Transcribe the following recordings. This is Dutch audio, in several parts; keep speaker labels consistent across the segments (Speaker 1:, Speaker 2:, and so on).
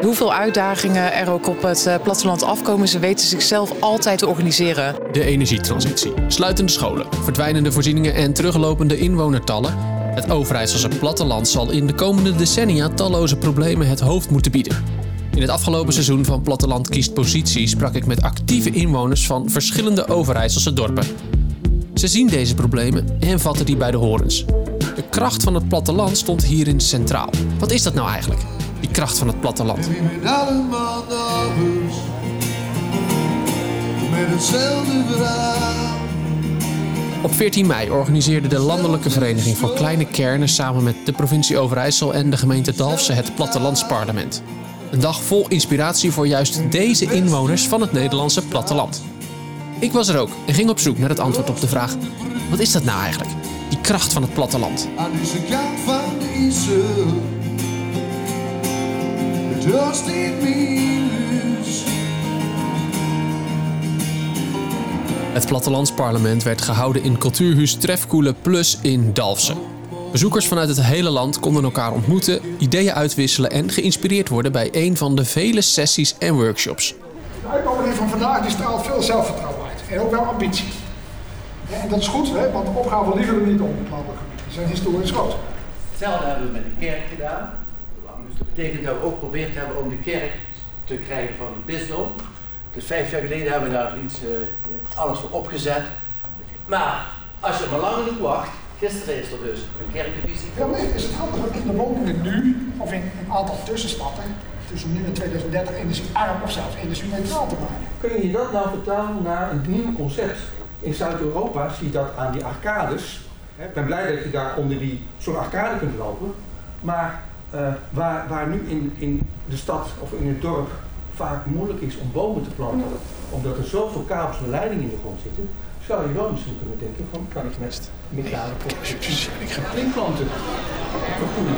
Speaker 1: Hoeveel uitdagingen er ook op het eh, platteland afkomen, ze weten zichzelf altijd te organiseren.
Speaker 2: De energietransitie, sluitende scholen, verdwijnende voorzieningen en teruglopende inwonertallen. Het Overijsselse platteland zal in de komende decennia talloze problemen het hoofd moeten bieden. In het afgelopen seizoen van Platteland kiest positie sprak ik met actieve inwoners van verschillende Overijsselse dorpen. Ze zien deze problemen en vatten die bij de horens. De kracht van het platteland stond hierin centraal. Wat is dat nou eigenlijk? Die kracht van het platteland.
Speaker 3: met allemaal naar huis. Met hetzelfde verhaal.
Speaker 2: Op 14 mei organiseerde de Landelijke Vereniging voor Kleine Kernen samen met de provincie Overijssel en de gemeente Dalfsen het Plattelandsparlement. Een dag vol inspiratie voor juist deze inwoners van het Nederlandse platteland. Ik was er ook en ging op zoek naar het antwoord op de vraag: wat is dat nou eigenlijk? Die kracht van het platteland.
Speaker 3: Aan deze kant van de Niet mijn huis.
Speaker 2: Het Plattelandsparlement werd gehouden in Cultuurhuis Trefkoele Plus in Dalfsen. Bezoekers vanuit het hele land konden elkaar ontmoeten, ideeën uitwisselen en geïnspireerd worden bij een van de vele sessies en workshops.
Speaker 4: De uitnodiging van vandaag die straalt veel zelfvertrouwen uit. En ook wel ambitie. Ja, en dat is goed, hè, want de opgave liever we niet om het landelijk gebied. Die zijn historisch groot.
Speaker 5: Hetzelfde hebben we met de kerk gedaan. Dat betekent dat we ook geprobeerd hebben om de kerk te krijgen van het bisdom. Dus vijf jaar geleden hebben we daar iets, eh, alles voor opgezet. Maar als je maar lang genoeg wacht, gisteren is er dus een kerkenvisie.
Speaker 4: Ja, is het handig dat in de woningen nu, of in een aantal tussenstappen, tussen nu en 2030 energiearm of zelfs energie-neutraal te maken?
Speaker 6: Kun je dat nou vertalen naar een nieuw concept? In Zuid-Europa zie je dat aan die arcades. hè. Ik ben blij dat je daar onder die zo'n arcade kunt lopen. Maar eh, waar, waar nu in, in de stad of in het dorp vaak moeilijk is om bomen te planten, omdat er zoveel kabels en leidingen in de grond zitten, zou je wel misschien kunnen denken van kan ik met metalen klinkplanten vergoeden.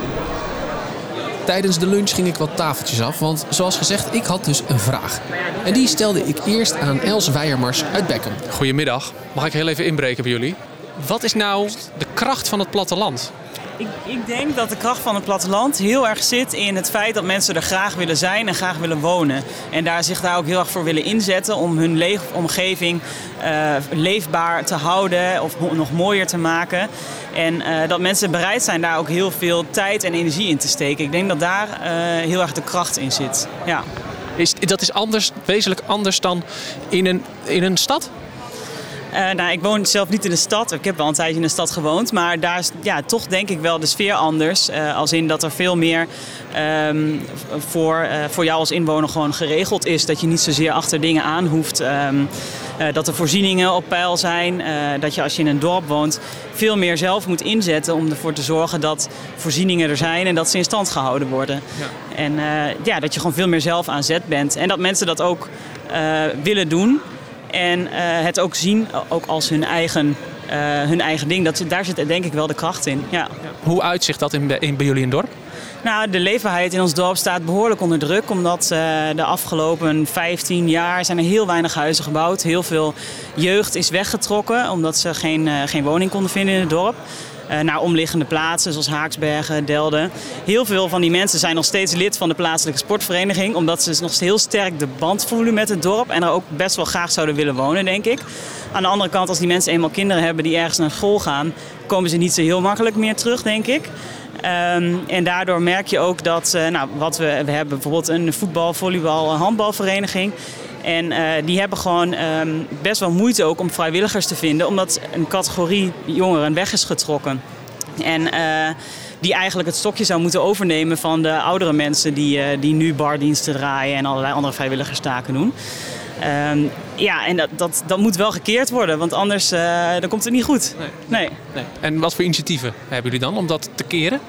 Speaker 2: Tijdens de lunch ging ik wat tafeltjes af, want zoals gezegd, ik had dus een vraag. En die stelde ik eerst aan Els Weijermars uit Beckham.
Speaker 7: Goedemiddag. Mag ik heel even inbreken bij jullie? Wat is nou de kracht van het platteland?
Speaker 8: Ik, ik denk dat de kracht van het platteland heel erg zit in het feit dat mensen er graag willen zijn en graag willen wonen. En daar zich daar ook heel erg voor willen inzetten om hun leefomgeving eh, leefbaar te houden of nog mooier te maken. En eh, dat mensen bereid zijn daar ook heel veel tijd en energie in te steken. Ik denk dat daar eh, heel erg de kracht in zit. Ja.
Speaker 7: Is, dat is anders, wezenlijk anders dan in een, in een stad?
Speaker 8: Eh, nou, ik woon zelf niet in de stad. Ik heb wel een tijdje in de stad gewoond. Maar daar is ja, toch denk ik wel de sfeer anders. Eh, als in dat er veel meer ehm, voor, eh, voor jou als inwoner gewoon geregeld is. Dat je niet zozeer achter dingen aan hoeft. Ehm, eh, dat er voorzieningen op peil zijn. dat je als je in een dorp woont veel meer zelf moet inzetten om ervoor te zorgen dat voorzieningen er zijn en dat ze in stand gehouden worden. En eh, ja, dat je gewoon veel meer zelf aan zet bent. En dat mensen dat ook willen doen. En eh, het ook zien ook als hun eigen, eh, hun eigen ding. Dat, daar zit denk ik wel de kracht in. Ja.
Speaker 7: Hoe uitzicht dat in, in, bij jullie in het dorp?
Speaker 8: Nou, de leefbaarheid in ons dorp staat behoorlijk onder druk. Omdat eh, de afgelopen 15 jaar zijn er heel weinig huizen gebouwd. Heel veel jeugd is weggetrokken omdat ze geen, geen woning konden vinden in het dorp. Eh, naar omliggende plaatsen zoals Haaksbergen, Delden. Heel veel van die mensen zijn nog steeds lid van de plaatselijke sportvereniging. Omdat ze nog heel sterk de band voelen met het dorp. En er ook best wel graag zouden willen wonen, denk ik. Aan de andere kant, als die mensen eenmaal kinderen hebben die ergens naar school gaan... komen ze niet zo heel makkelijk meer terug, denk ik. Ehm, en daardoor merk je ook dat, eh, nou, wat we, we hebben bijvoorbeeld een voetbal, volleybal, handbalvereniging. En eh, die hebben gewoon ehm, best wel moeite ook om vrijwilligers te vinden, omdat een categorie jongeren weg is getrokken. En eh, die eigenlijk het stokje zou moeten overnemen van de oudere mensen die, eh, die nu bardiensten draaien en allerlei andere vrijwilligerstaken doen. Ehm, ja, en dat, dat, dat moet wel gekeerd worden, want anders dan komt het niet goed. nee.
Speaker 7: Nee. En wat voor initiatieven hebben jullie dan om dat te keren?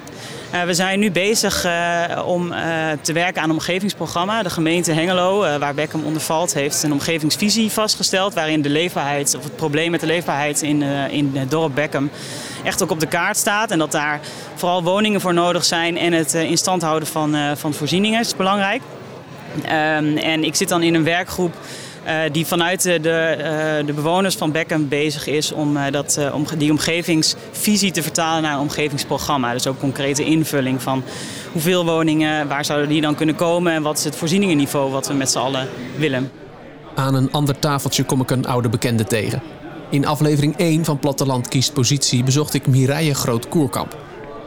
Speaker 8: Uh, we zijn nu bezig uh, om uh, te werken aan een omgevingsprogramma. De gemeente Hengelo, waar Beckham onder valt, heeft een omgevingsvisie vastgesteld. Waarin de leefbaarheid, of het probleem met de leefbaarheid in, in het dorp Beckham echt ook op de kaart staat. En dat daar vooral woningen voor nodig zijn en het in stand houden van, van voorzieningen is belangrijk. Um, en ik zit dan in een werkgroep eh, die vanuit de, de, eh, de bewoners van Beckham bezig is om, eh, dat, eh, om die omgevingsvisie te vertalen naar een omgevingsprogramma. Dus ook concrete invulling van hoeveel woningen, waar zouden die dan kunnen komen en wat is het voorzieningenniveau wat we met z'n allen willen.
Speaker 2: Aan een ander tafeltje kom ik een oude bekende tegen. In aflevering 1 van Platteland kiest positie bezocht ik Mireille Groot-Koerkamp.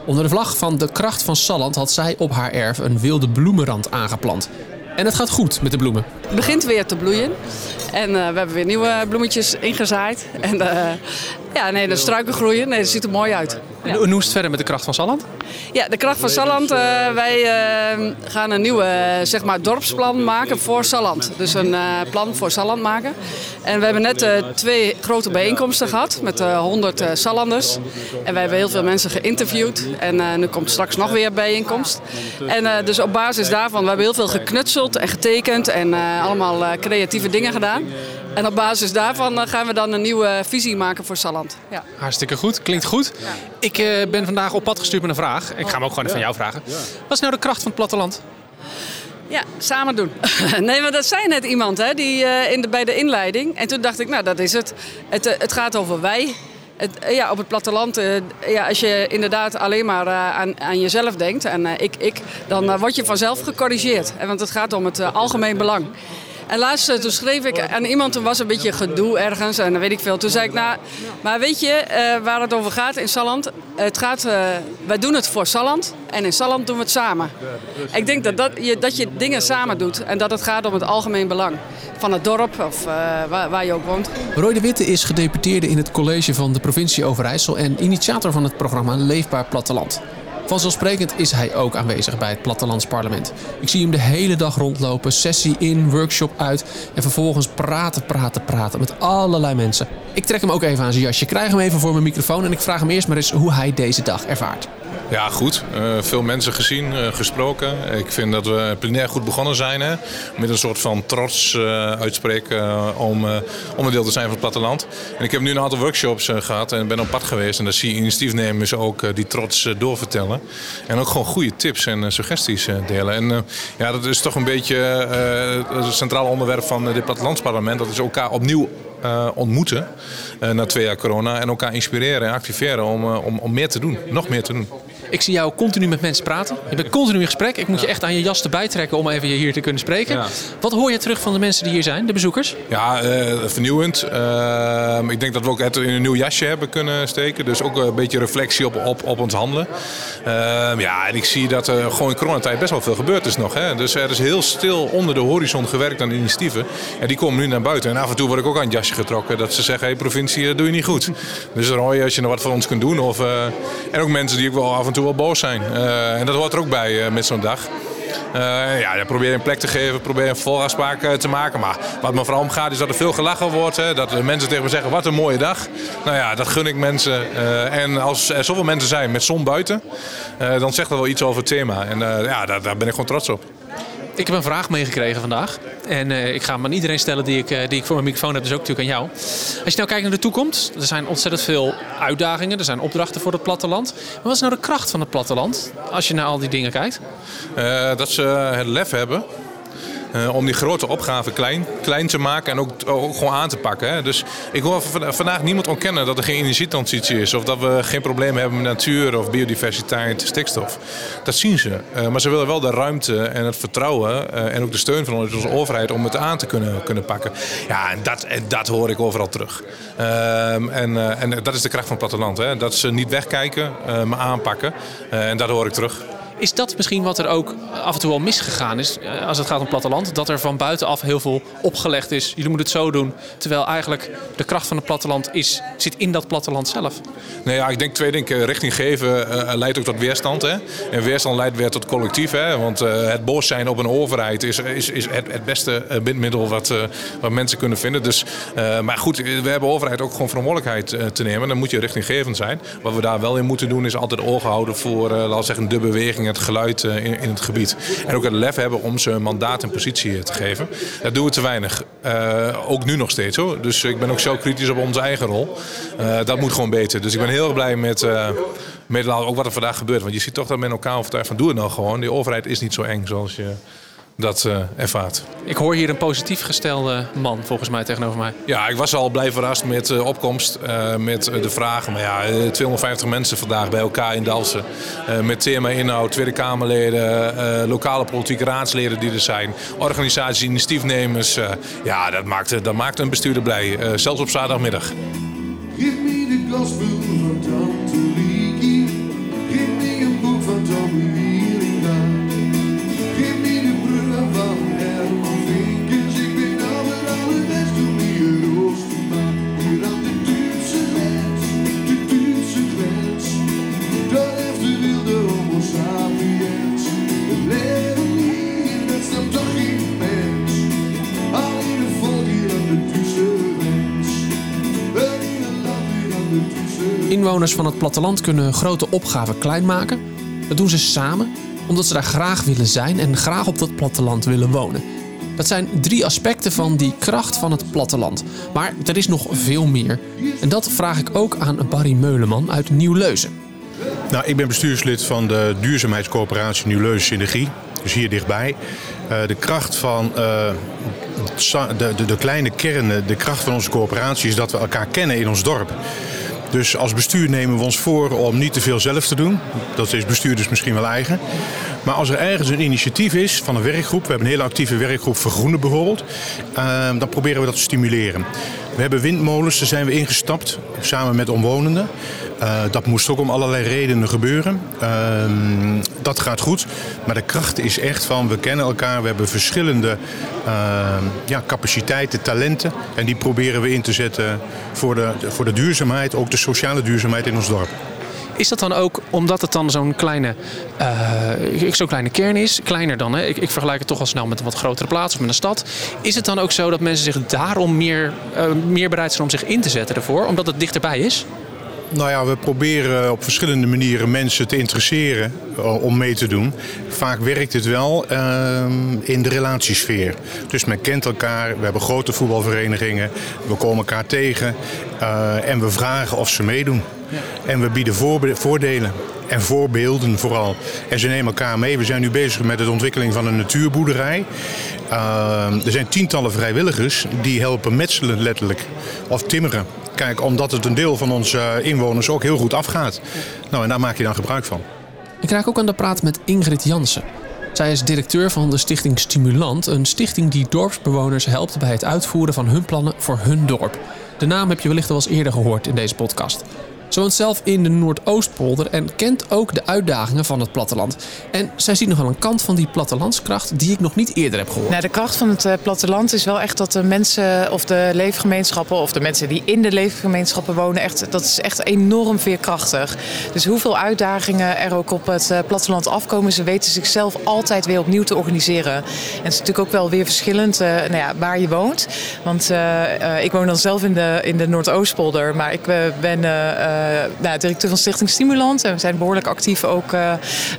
Speaker 2: Onder de vlag van de kracht van Salland had zij op haar erf een wilde bloemenrand aangeplant. En het gaat goed met de bloemen.
Speaker 9: Het begint weer te bloeien. En eh, we hebben weer nieuwe bloemetjes ingezaaid. En eh, ja, nee, de struiken groeien. Nee, dat ziet er mooi uit.
Speaker 7: En hoe is het verder met de kracht van Salland?
Speaker 9: Ja, de kracht van Salland. eh, wij eh, gaan een nieuwe eh, zeg maar, dorpsplan maken voor Salland. Dus een eh, plan voor Salland maken. En we hebben net twee grote bijeenkomsten gehad met eh 100 eh, Sallanders. En wij hebben heel veel mensen geïnterviewd. En nu komt straks nog weer een bijeenkomst. En dus op basis daarvan, we hebben heel veel geknutseld en getekend en allemaal creatieve dingen gedaan. En op basis daarvan eh, gaan we dan een nieuwe visie maken voor Salland. Ja.
Speaker 7: Hartstikke goed, klinkt goed. Ik eh, ben vandaag op pad gestuurd met een vraag. Ik ga hem ook gewoon van jou vragen. Wat is nou de kracht van het platteland?
Speaker 9: Ja, samen doen. nee, maar dat zei net iemand hè, die, eh, in de, bij de inleiding. En toen dacht ik, nou dat is het. Het, het gaat over wij. Het, ja, op het platteland, eh, ja, als je inderdaad alleen maar eh, aan, aan jezelf denkt en eh, ik, ik, dan word je vanzelf gecorrigeerd. En want het gaat om het algemeen belang. En laatst toen schreef ik aan iemand, toen was een beetje gedoe ergens en dan weet ik veel. Toen zei ik, nou, maar weet je eh, waar het over gaat in Salland? Het gaat, eh, wij doen het voor Salland en in Salland doen we het samen. Ik denk dat, dat, je, dat je dingen samen doet en dat het gaat om het algemeen belang van het dorp of eh, waar, waar je ook woont.
Speaker 2: Roy de Witte is gedeputeerde in het college van de provincie Overijssel en initiator van het programma Leefbaar Platteland. Vanzelfsprekend is hij ook aanwezig bij het Plattelandsparlement. Ik zie hem de hele dag rondlopen, sessie in, workshop uit en vervolgens praten, praten, praten met allerlei mensen. Ik trek hem ook even aan zijn jasje, krijg hem even voor mijn microfoon en ik vraag hem eerst maar eens hoe hij deze dag ervaart.
Speaker 10: Ja, goed. Eh, veel mensen gezien, eh, gesproken. Ik vind dat we plenair goed begonnen zijn. Hè? Met een soort van trots eh, uitspreken om onderdeel te zijn van het platteland. En ik heb nu een aantal workshops eh, gehad en ben op pad geweest. En daar zie je initiatiefnemers ook die trots doorvertellen. En ook gewoon goede tips en suggesties delen. En ja, dat is toch een beetje het centrale onderwerp van dit plattelandsparlement. Dat is elkaar opnieuw ontmoeten na twee jaar corona. En elkaar inspireren en activeren om, om, om meer te doen. Nog meer te doen.
Speaker 7: Ik zie jou continu met mensen praten. Je bent continu in gesprek. Ik moet je echt aan je jas erbij trekken om even hier te kunnen spreken. Wat hoor je terug van de mensen die hier zijn, de bezoekers?
Speaker 10: Ja, eh, vernieuwend. Ehm, ik denk dat we ook het in een nieuw jasje hebben kunnen steken. Dus ook een beetje reflectie op, op, op ons handelen. Ehm, ja, en ik zie dat er gewoon in coronatijd best wel veel gebeurd is nog. Hè. Dus er is heel stil onder de horizon gewerkt aan initiatieven. En die komen nu naar buiten. En af en toe word ik ook aan het jasje getrokken. Dat ze zeggen, hé provincie, dat doe je niet goed. Dus Roy, als je nog wat voor ons kunt doen. Of, eh, en ook mensen die ook wel af en toe wel boos zijn. Eh, en dat hoort er ook bij eh, met zo'n dag. Eh, ja, ja, probeer een plek te geven, probeer een volafspraak eh, te maken. Maar wat me vooral om gaat is dat er veel gelachen wordt. Hè, dat mensen tegen me zeggen, wat een mooie dag. Nou ja, dat gun ik mensen. En als er zoveel mensen zijn met zon buiten, dan zegt dat wel iets over het thema. En ja, daar, daar ben ik gewoon trots op.
Speaker 7: Ik heb een vraag meegekregen vandaag. En eh, ik ga hem aan iedereen stellen die ik, eh, die ik voor mijn microfoon heb. Dus ook natuurlijk aan jou. Als je nou kijkt naar de toekomst. Er zijn ontzettend veel uitdagingen. Er zijn opdrachten voor het platteland. Maar wat is nou de kracht van het platteland? Als je naar al die dingen kijkt.
Speaker 10: Eh, dat ze het lef hebben eh, om die grote opgave klein, klein te maken en ook, gewoon aan te pakken. Hè. Dus ik hoor van- vandaag niemand ontkennen dat er geen energietransitie is. Of dat we geen problemen hebben met natuur of biodiversiteit, stikstof. Dat zien ze. Eh, maar ze willen wel de ruimte en het vertrouwen eh, en ook de steun van onze overheid om het aan te kunnen, kunnen pakken. Ja, en dat, en dat hoor ik overal terug. Ehm, en, en dat is de kracht van het platteland. Hè. Dat ze niet wegkijken, maar aanpakken. En dat hoor ik terug.
Speaker 7: Is dat misschien wat er ook af en toe al misgegaan is eh, als het gaat om platteland? Dat er van buitenaf heel veel opgelegd is. Jullie moeten het zo doen. Terwijl eigenlijk de kracht van het platteland is, zit in dat platteland zelf.
Speaker 10: Nee, ja, ik denk twee dingen. Richting geven eh, leidt ook tot weerstand. Hè? En weerstand leidt weer tot collectief. Hè? Want eh, het boos zijn op een overheid is, is, is het, het beste eh, bindmiddel wat, eh, wat mensen kunnen vinden. Dus, eh, maar goed, we hebben overheid ook gewoon verantwoordelijkheid eh, te nemen. Dan moet je richtinggevend zijn. Wat we daar wel in moeten doen is altijd ogen houden voor eh, laten zeggen, de beweging, het geluid eh, in, in het gebied. En ook het lef hebben om ze een mandaat en positie eh, te geven. Dat doen we te weinig. Eh, ook nu nog steeds hoor. Dus ik ben ook zo kritisch op onze eigen rol. Dat moet gewoon beter. Dus ik ben heel blij met, met ook wat er vandaag gebeurt. Want je ziet toch dat men elkaar overtuigt van doe het nou gewoon. Die overheid is niet zo eng zoals je dat uh, ervaart.
Speaker 7: Ik hoor hier een positief gestelde man volgens mij tegenover mij.
Speaker 10: Ja, ik was al blij verrast met de uh, opkomst, uh, met de vragen. Maar ja, 250 mensen vandaag bij elkaar in Dalsen. met thema inhoud, Tweede Kamerleden, lokale politieke raadsleden die er zijn. Organisaties, initiatiefnemers. ja, dat maakt, dat maakt een bestuurder blij. zelfs op zaterdagmiddag.
Speaker 3: Give me the gospel Tante Lieke.
Speaker 2: Inwoners van het platteland kunnen grote opgaven klein maken. Dat doen ze samen omdat ze daar graag willen zijn en graag op dat platteland willen wonen. Dat zijn drie aspecten van die kracht van het platteland. Maar er is nog veel meer. En dat vraag ik ook aan Barry Meuleman uit Nieuw-Leuzen.
Speaker 11: Nou, ik ben bestuurslid van de duurzaamheidscoöperatie Nieuw-Leuzen Synergie. Dus hier dichtbij. Uh, de kracht van uh, de, de, de kleine kernen, de kracht van onze coöperatie is dat we elkaar kennen in ons dorp. Dus als bestuur nemen we ons voor om niet te veel zelf te doen. Dat is bestuurders misschien wel eigen. Maar als er ergens een initiatief is van een werkgroep, we hebben een hele actieve werkgroep Vergroenen bijvoorbeeld, uh, dan proberen we dat te stimuleren. We hebben windmolens, daar zijn we ingestapt, samen met omwonenden. Uh, dat moest ook om allerlei redenen gebeuren. Uh, dat gaat goed. Maar de kracht is echt van, we kennen elkaar, we hebben verschillende uh, ja, capaciteiten, talenten. En die proberen we in te zetten voor de, voor de duurzaamheid, ook de sociale duurzaamheid in ons dorp.
Speaker 7: Is dat dan ook omdat het dan zo'n kleine, uh, zo'n kleine kern is? Kleiner dan, hè? Ik, ik, vergelijk het toch al snel met een wat grotere plaats of met een stad. Is het dan ook zo dat mensen zich daarom meer, uh, meer bereid zijn om zich in te zetten ervoor? Omdat het dichterbij is?
Speaker 11: Nou ja, we proberen op verschillende manieren mensen te interesseren uh, om mee te doen. Vaak werkt het wel uh, in de relatiesfeer. Dus men kent elkaar, we hebben grote voetbalverenigingen, we komen elkaar tegen en we vragen of ze meedoen. En we bieden voordelen en voorbeelden vooral. En ze nemen elkaar mee. We zijn nu bezig met de ontwikkeling van een natuurboerderij. Uh, er zijn tientallen vrijwilligers die helpen metselen letterlijk of timmeren. Kijk, omdat het een deel van onze inwoners ook heel goed afgaat. Nou, en daar maak je dan gebruik van.
Speaker 2: Ik raak ook aan de praat met Ingrid Jansen. Zij is directeur van de stichting Stimulant, een stichting die dorpsbewoners helpt bij het uitvoeren van hun plannen voor hun dorp. De naam heb je wellicht al eens eerder gehoord in deze podcast. Ze woont zelf in de Noordoostpolder en kent ook de uitdagingen van het platteland. En zij ziet nog wel een kant van die plattelandskracht die ik nog niet eerder heb gehoord.
Speaker 1: Nou, de kracht van het uh, platteland is wel echt dat de mensen of de leefgemeenschappen of de mensen die in de leefgemeenschappen wonen, echt, dat is echt enorm veerkrachtig. Dus hoeveel uitdagingen er ook op het uh, platteland afkomen, ze weten zichzelf altijd weer opnieuw te organiseren. En het is natuurlijk ook wel weer verschillend uh, nou ja, waar je woont. Want ik woon dan zelf in de, in de Noordoostpolder, maar ik ben nou, directeur van Stichting Stimulant. En we zijn behoorlijk actief ook uh,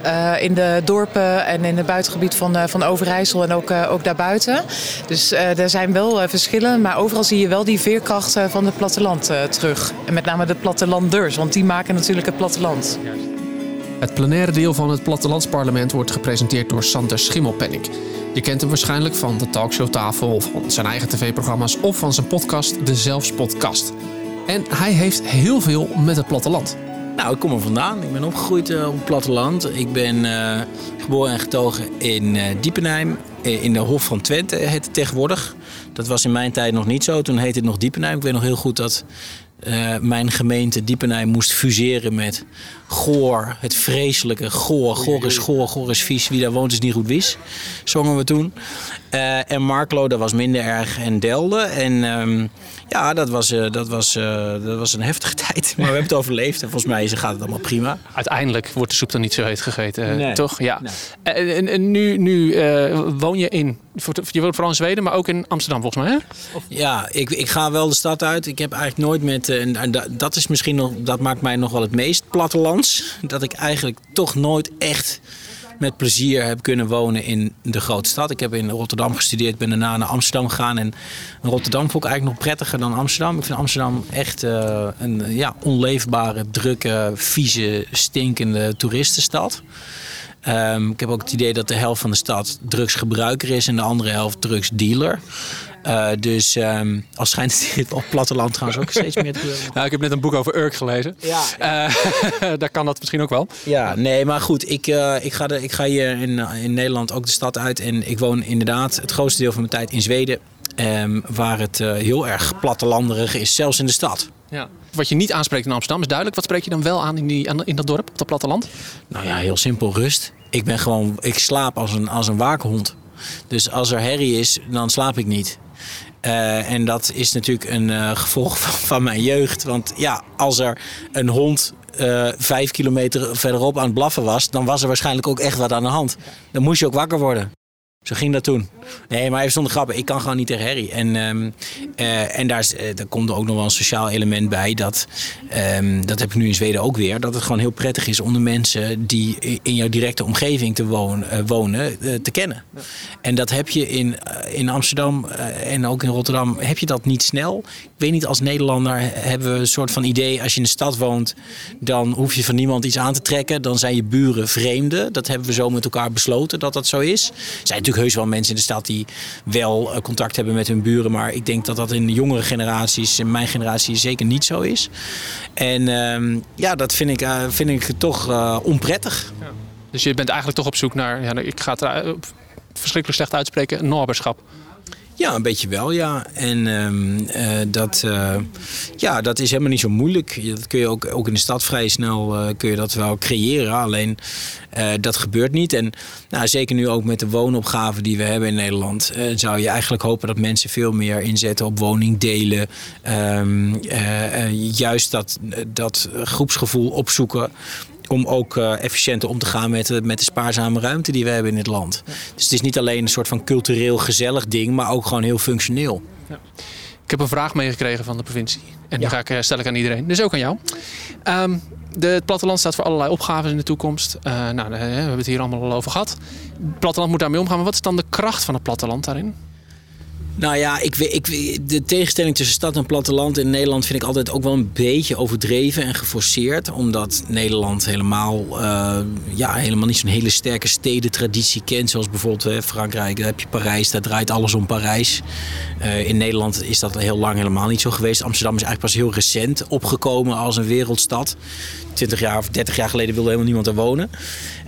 Speaker 1: uh, in de dorpen en in het buitengebied van, van Overijssel en ook, ook daarbuiten. Dus er zijn wel verschillen, maar overal zie je wel die veerkracht van het platteland terug. En met name de plattelanders, want die maken natuurlijk het platteland.
Speaker 2: Het plenaire deel van het plattelandsparlement wordt gepresenteerd door Sander Schimmelpenninck. Je kent hem waarschijnlijk van de talkshowtafel, van zijn eigen tv-programma's of van zijn podcast De Zelfs Podcast. En hij heeft heel veel met het platteland.
Speaker 12: Nou, ik kom er vandaan. Ik ben opgegroeid uh, op het platteland. Ik ben uh, geboren en getogen in uh, Diepenheim. In de Hof van Twente het tegenwoordig. Dat was in mijn tijd nog niet zo. Toen heette het nog Diepenheim. Ik weet nog heel goed dat uh, mijn gemeente Diepenheim moest fuseren met Goor. Het vreselijke Goor. Goor is Goor, Goor is vies. Wie daar woont is niet goed wis. Zongen we toen. Uh, en Marklo, dat was minder erg. En Delde. En um, ja, dat was, uh, dat, was, dat was een heftige tijd. Maar we hebben het overleefd. En volgens mij gaat het allemaal prima.
Speaker 7: Uiteindelijk wordt de soep dan niet zo heet gegeten. Nee. Toch? Ja. Nee. En, en, nu, nu woon je in... Je woont vooral in Zweden, maar ook in Amsterdam volgens mij, hè?
Speaker 12: Ja, ik, ik ga wel de stad uit. Ik heb eigenlijk nooit met... En dat is misschien nog... Dat maakt mij nog wel het meest plattelands. Dat ik eigenlijk toch nooit echt met plezier heb kunnen wonen in de grote stad. Ik heb in Rotterdam gestudeerd, ben daarna naar Amsterdam gegaan. En Rotterdam vond ik eigenlijk nog prettiger dan Amsterdam. Ik vind Amsterdam echt uh, een ja, onleefbare, drukke, vieze, stinkende toeristenstad. Ehm, ik heb ook het idee dat de helft van de stad drugsgebruiker is en de andere helft drugsdealer. Uh, dus um, als schijnt het op platteland trouwens ook steeds meer te gebeuren.
Speaker 7: Nou, ik heb net een boek over Urk gelezen.
Speaker 12: Ja.
Speaker 7: Uh, daar kan dat misschien ook wel.
Speaker 12: Ja, nee, maar goed. Ik, uh, ik, ga, de, ik ga hier in, in Nederland ook de stad uit. En ik woon inderdaad het grootste deel van mijn tijd in Zweden. Um, waar het heel erg plattelanderig is, zelfs in de stad.
Speaker 7: Ja. Wat je niet aanspreekt in Amsterdam is duidelijk. Wat spreek je dan wel aan in, die, in dat dorp, op dat platteland?
Speaker 12: Nou ja, heel simpel rust. Ik ben gewoon, ik slaap als een, als een waakhond. Dus als er herrie is, dan slaap ik niet. Uh, en dat is natuurlijk een uh, gevolg van, van, mijn jeugd. Want ja, als er een hond uh, vijf kilometer verderop aan het blaffen was, dan was er waarschijnlijk ook echt wat aan de hand. Dan moest je ook wakker worden. Zo ging dat toen. Nee, maar even zonder grappen. Ik kan gewoon niet tegen Harry. En, um, uh, en daar, is, uh, daar komt er ook nog wel een sociaal element bij. Dat, um, dat heb ik nu in Zweden ook weer. Dat het gewoon heel prettig is om de mensen die in jouw directe omgeving te wonen, uh, wonen te kennen. Ja. En dat heb je in, in Amsterdam en ook in Rotterdam heb je dat niet snel. Ik weet niet, als Nederlander hebben we een soort van idee. Als je in de stad woont, dan hoef je van niemand iets aan te trekken. Dan zijn je buren vreemden. Dat hebben we zo met elkaar besloten dat dat zo is. Zijn natuurlijk heus wel mensen in de stad die wel uh, contact hebben met hun buren. Maar ik denk dat dat in de jongere generaties, in mijn generatie, zeker niet zo is. En uh, ja, dat vind ik, uh, vind ik toch uh, onprettig. Ja.
Speaker 7: Dus je bent eigenlijk toch op zoek naar, ja, ik ga het verschrikkelijk slecht uitspreken, een.
Speaker 12: Ja, een beetje wel, ja. En um, uh, dat, uh, ja, dat is helemaal niet zo moeilijk. Dat kun je ook, ook in de stad vrij snel uh, kun je dat wel creëren. Alleen dat gebeurt niet. En nou, zeker nu ook met de woonopgave die we hebben in Nederland... zou je eigenlijk hopen dat mensen veel meer inzetten op woningdelen. Um, juist dat, dat groepsgevoel opzoeken om ook uh, efficiënter om te gaan met, uh, met de spaarzame ruimte die we hebben in dit land. Ja. Dus het is niet alleen een soort van cultureel gezellig ding, maar ook gewoon heel functioneel. Ja.
Speaker 7: Ik heb een vraag meegekregen van de provincie. En die ga ik, stel ik aan iedereen. Dus ook aan jou. Um, de, het platteland staat voor allerlei opgaven in de toekomst. Uh, nou, we hebben het hier allemaal al over gehad. Het platteland moet daarmee omgaan. Maar wat is dan de kracht van het platteland daarin?
Speaker 12: Nou ja, ik, ik, de tegenstelling tussen stad en platteland in Nederland vind ik altijd ook wel een beetje overdreven en geforceerd. Omdat Nederland helemaal, uh, ja, helemaal niet zo'n hele sterke stedentraditie kent. Zoals bijvoorbeeld uh, Frankrijk, daar heb je Parijs, daar draait alles om Parijs. Uh, in Nederland is dat heel lang helemaal niet zo geweest. Amsterdam is eigenlijk pas heel recent opgekomen als een wereldstad. 20 jaar of 30 jaar geleden wilde helemaal niemand er wonen.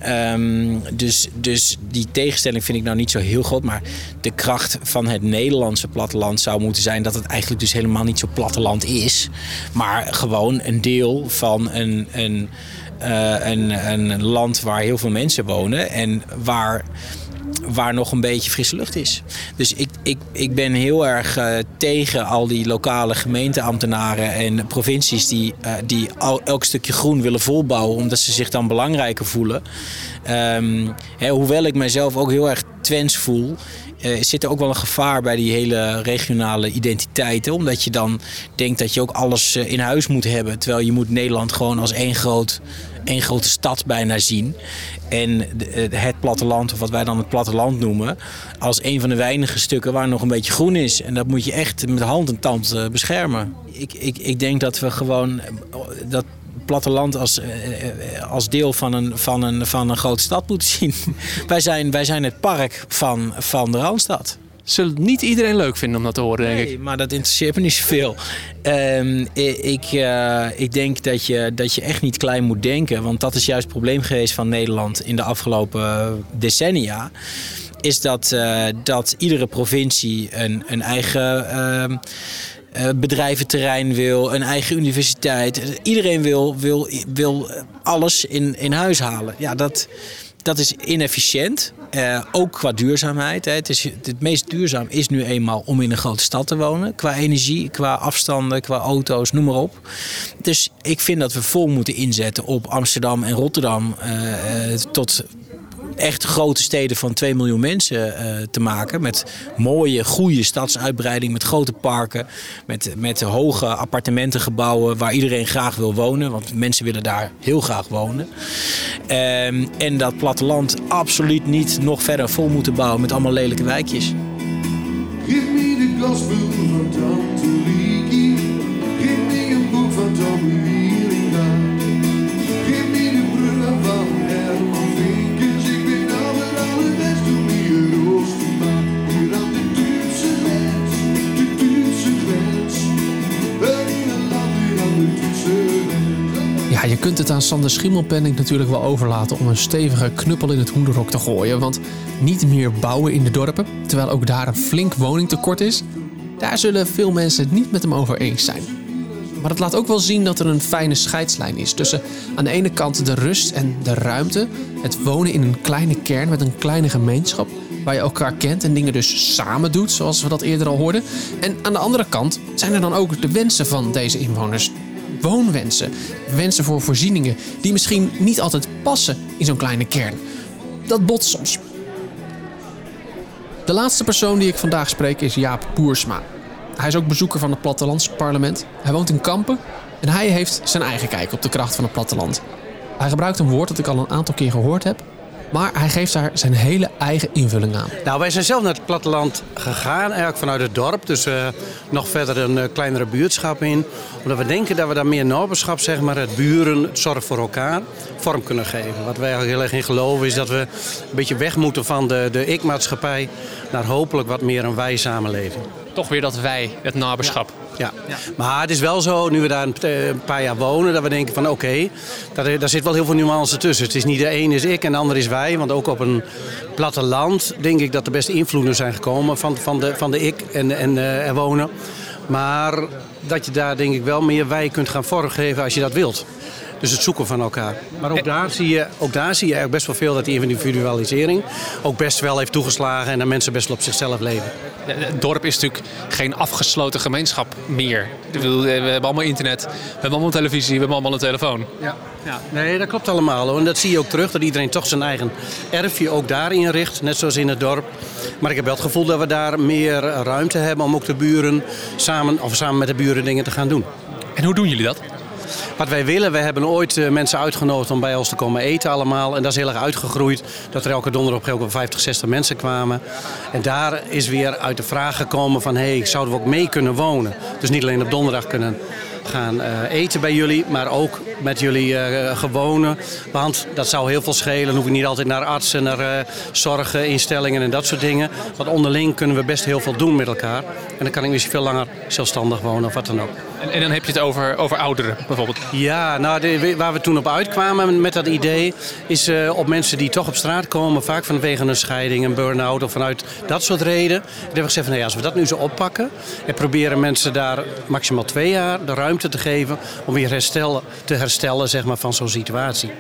Speaker 12: Um, dus, dus die tegenstelling vind ik nou niet zo heel groot. Maar de kracht van het Nederlandse platteland zou moeten zijn dat het eigenlijk dus helemaal niet zo platteland is. Maar gewoon een deel van een, een, uh, een, een land waar heel veel mensen wonen. En waar waar nog een beetje frisse lucht is. Dus ik, ik, ik ben heel erg uh, tegen al die lokale gemeenteambtenaren en provincies die, uh, die elk stukje groen willen volbouwen omdat ze zich dan belangrijker voelen. Um, hè, hoewel ik mezelf ook heel erg Twents voel, uh, zit er ook wel een gevaar bij die hele regionale identiteiten. Omdat je dan denkt dat je ook alles in huis moet hebben. Terwijl je moet Nederland gewoon als één groot één grote stad bijna zien. En het platteland, of wat wij dan het platteland noemen, als een van de weinige stukken waar nog een beetje groen is. En dat moet je echt met hand en tand beschermen. Ik, ik, ik denk dat we gewoon dat platteland als, uh, als deel van een, van, een, van een grote stad moeten zien. wij, zijn, wij zijn het park van, van de Randstad
Speaker 7: zullen niet iedereen leuk vinden om dat te horen, denk
Speaker 12: nee,
Speaker 7: ik.
Speaker 12: maar dat interesseert me niet zoveel. Um, ik, uh, ik denk dat je, dat je echt niet klein moet denken. Want dat is juist het probleem geweest van Nederland in de afgelopen decennia. Is dat, uh, dat iedere provincie een, een eigen... Uh, bedrijventerrein wil, een eigen universiteit. Iedereen wil, wil, wil alles in, in huis halen. Ja, dat, dat is inefficiënt. Uh, ook qua duurzaamheid. Hè. Het, is, het meest duurzaam is nu eenmaal om in een grote stad te wonen. Qua energie, qua afstanden, qua auto's, noem maar op. Dus ik vind dat we vol moeten inzetten op Amsterdam en Rotterdam. Uh, tot echt grote steden van 2 miljoen mensen uh, te maken. Met mooie, goede stadsuitbreiding, met grote parken, met, met hoge appartementengebouwen waar iedereen graag wil wonen. Want mensen willen daar heel graag wonen. Um, en dat platteland absoluut niet nog verder vol moeten bouwen met allemaal lelijke wijkjes.
Speaker 3: Geef me Lieke. Geef
Speaker 2: kunt het aan Sander Schimmelpenning natuurlijk wel overlaten om een stevige knuppel in het hoenderhok te gooien. Want niet meer bouwen in de dorpen, terwijl ook daar een flink woningtekort is, daar zullen veel mensen het niet met hem over eens zijn. Maar het laat ook wel zien dat er een fijne scheidslijn is tussen aan de ene kant de rust en de ruimte, het wonen in een kleine kern met een kleine gemeenschap waar je elkaar kent en dingen dus samen doet, zoals we dat eerder al hoorden. En aan de andere kant zijn er dan ook de wensen van deze inwoners. Woonwensen, wensen voor voorzieningen die misschien niet altijd passen in zo'n kleine kern. Dat botst soms. De laatste persoon die ik vandaag spreek is Jaap Boersma. Hij is ook bezoeker van het plattelandsparlement. Hij woont in Kampen en hij heeft zijn eigen kijk op de kracht van het platteland. Hij gebruikt een woord dat ik al een aantal keer gehoord heb. Maar hij geeft daar zijn hele eigen invulling aan.
Speaker 13: Nou, wij zijn zelf naar het platteland gegaan, eigenlijk vanuit het dorp. Dus uh, nog verder een uh, kleinere buurtschap in. Omdat we denken dat we daar meer naberschap, zeg maar, het buren, het zorg voor elkaar, vorm kunnen geven. Wat wij eigenlijk heel erg in geloven is dat we een beetje weg moeten van de, de ik-maatschappij naar hopelijk wat meer een wij-samenleving.
Speaker 7: Toch weer dat wij, het naberschap.
Speaker 13: Ja. maar het is wel zo, nu we daar een paar jaar wonen, dat we denken van oké, okay, daar, daar zit wel heel veel nuance tussen. Het is niet de een is ik en de ander is wij, want ook op een platteland denk ik dat de beste invloeden zijn gekomen van, van, de, van de ik en, en uh, er wonen. Maar dat je daar denk ik wel meer wij kunt gaan vormgeven als je dat wilt. Dus het zoeken van elkaar. Maar ook daar zie je, ook daar zie je eigenlijk best wel veel dat die individualisering ook best wel heeft toegeslagen en dat mensen best wel op zichzelf leven.
Speaker 7: Het dorp is natuurlijk geen afgesloten gemeenschap meer. We hebben allemaal internet, we hebben allemaal televisie, we hebben allemaal een telefoon.
Speaker 13: Ja, ja. nee, dat klopt allemaal. Hoor. En dat zie je ook terug, dat iedereen toch zijn eigen erfje ook daarin richt, net zoals in het dorp. Maar ik heb wel het gevoel dat we daar meer ruimte hebben om ook de buren samen, of samen met de buren dingen te gaan doen.
Speaker 7: En hoe doen jullie dat?
Speaker 13: Wat wij willen, we hebben ooit eh, mensen uitgenodigd om bij ons te komen eten allemaal. En dat is heel erg uitgegroeid. Dat er elke donderdag op 50, 60 mensen kwamen. En daar is weer uit de vraag gekomen van... hé, hey, zouden we ook mee kunnen wonen? Dus niet alleen op donderdag kunnen gaan uh, eten bij jullie, maar ook met jullie uh, gewone. Want dat zou heel veel schelen. Dan hoef je niet altijd naar artsen, naar zorginstellingen en dat soort dingen. Want onderling kunnen we best heel veel doen met elkaar. En dan kan ik misschien veel langer zelfstandig wonen of wat dan ook.
Speaker 7: En, en dan heb je het over, over ouderen bijvoorbeeld?
Speaker 13: Ja, nou, de, waar we toen op uitkwamen met dat idee... is op mensen die toch op straat komen... vaak vanwege een scheiding, een burn-out of vanuit dat soort reden. En hebben we gezegd van, nee, als we dat nu zo oppakken... en proberen mensen daar maximaal twee jaar de ruimte te geven om weer herstellen, te herstellen zeg maar, van zo'n situatie.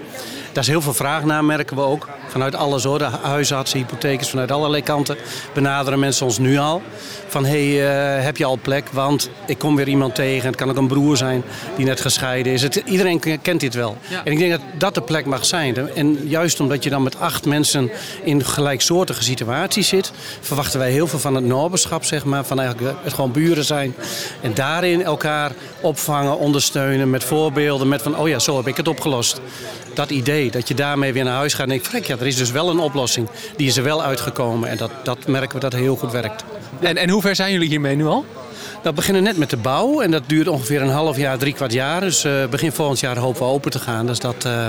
Speaker 13: Daar is heel veel vraag naar, merken we ook. Vanuit alle soorten, huisartsen, hypothekers, vanuit allerlei kanten benaderen mensen ons nu al. Van, hé, hey, uh, heb je al plek? Want ik kom weer iemand tegen. Het kan ook een broer zijn die net gescheiden is. Het, iedereen kent dit wel. Ja. En ik denk dat dat de plek mag zijn. En juist omdat je dan met acht mensen in gelijksoortige situaties zit... verwachten wij heel veel van het naberschap, zeg maar. Van eigenlijk het gewoon buren zijn. En daarin elkaar opvangen, ondersteunen met voorbeelden. Met van, oh ja, zo heb ik het opgelost dat idee, dat je daarmee weer naar huis gaat en denkt, frek, ja, er is dus wel een oplossing. Die is er wel uitgekomen en dat, dat merken we dat heel goed werkt.
Speaker 7: En, en hoe ver zijn jullie hiermee nu al?
Speaker 13: Nou, we beginnen net met de bouw en dat duurt ongeveer een half jaar, drie kwart jaar. Dus uh, begin volgend jaar hopen we open te gaan. Dus dat, uh, uh,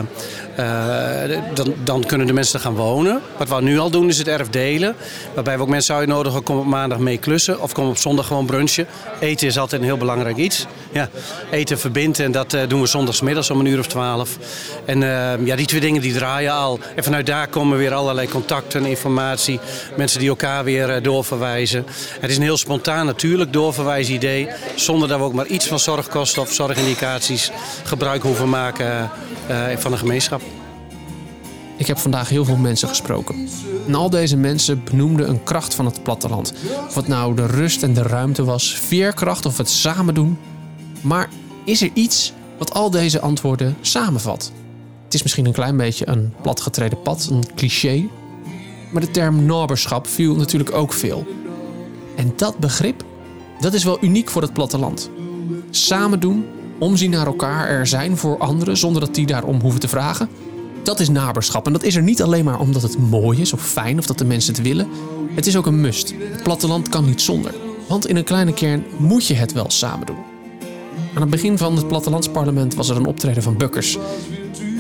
Speaker 13: dan, dan kunnen de mensen er gaan wonen. Wat we nu al doen is het erf delen. Waarbij we ook mensen uitnodigen, kom op maandag mee klussen. Of kom op zondag gewoon brunchen. Eten is altijd een heel belangrijk iets. Ja, eten verbindt en dat doen we zondagsmiddags om een uur of twaalf. En ja, die twee dingen die draaien al. En vanuit daar komen weer allerlei contacten, informatie. Mensen die elkaar weer doorverwijzen. Het is een heel spontaan natuurlijk doorverwijzen idee. Zonder dat we ook maar iets van zorgkosten of zorgindicaties gebruik hoeven maken van de gemeenschap.
Speaker 2: Ik heb vandaag heel veel mensen gesproken. En al deze mensen benoemden een kracht van het platteland. Of het nou de rust en de ruimte was, veerkracht of het samen doen. Maar is er iets wat al deze antwoorden samenvat? Het is misschien een klein beetje een platgetreden pad, een cliché. Maar de term naberschap viel natuurlijk ook veel. En dat begrip dat is wel uniek voor het platteland. Samen doen, omzien naar elkaar, er zijn voor anderen zonder dat die daarom hoeven te vragen. Dat is naberschap. En dat is er niet alleen maar omdat het mooi is of fijn of dat de mensen het willen. Het is ook een must. Het platteland kan niet zonder. Want in een kleine kern moet je het wel samen doen. Aan het begin van het plattelandsparlement was er een optreden van Bukkers.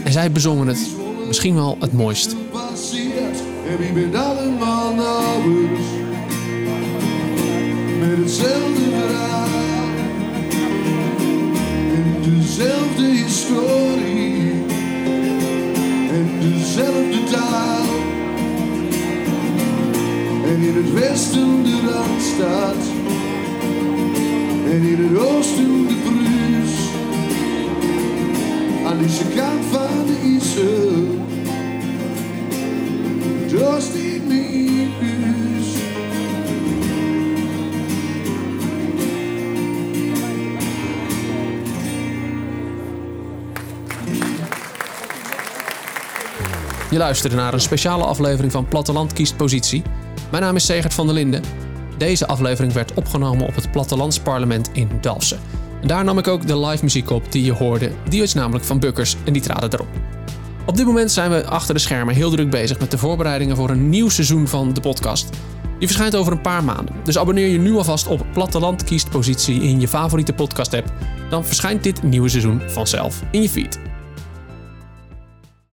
Speaker 2: En zij bezongen het misschien wel het mooist.
Speaker 3: met hetzelfde dezelfde historie dezelfde taal. En in het westen de Randstad. En in het oosten de Bruus. Aan deze kant van de IJssel. die
Speaker 2: Je luisterde naar een speciale aflevering van Platteland kiest positie. Mijn naam is Segert van der Linden. Deze aflevering werd opgenomen op het Plattelandsparlement in Dalfsen. En daar nam ik ook de live muziek op die je hoorde. Die is namelijk van Bukkers en die traden erop. Op dit moment zijn we achter de schermen heel druk bezig met de voorbereidingen voor een nieuw seizoen van de podcast. Die verschijnt over een paar maanden. Dus abonneer je nu alvast op Platteland kiest positie in je favoriete podcast app. Dan verschijnt dit nieuwe seizoen vanzelf in je feed.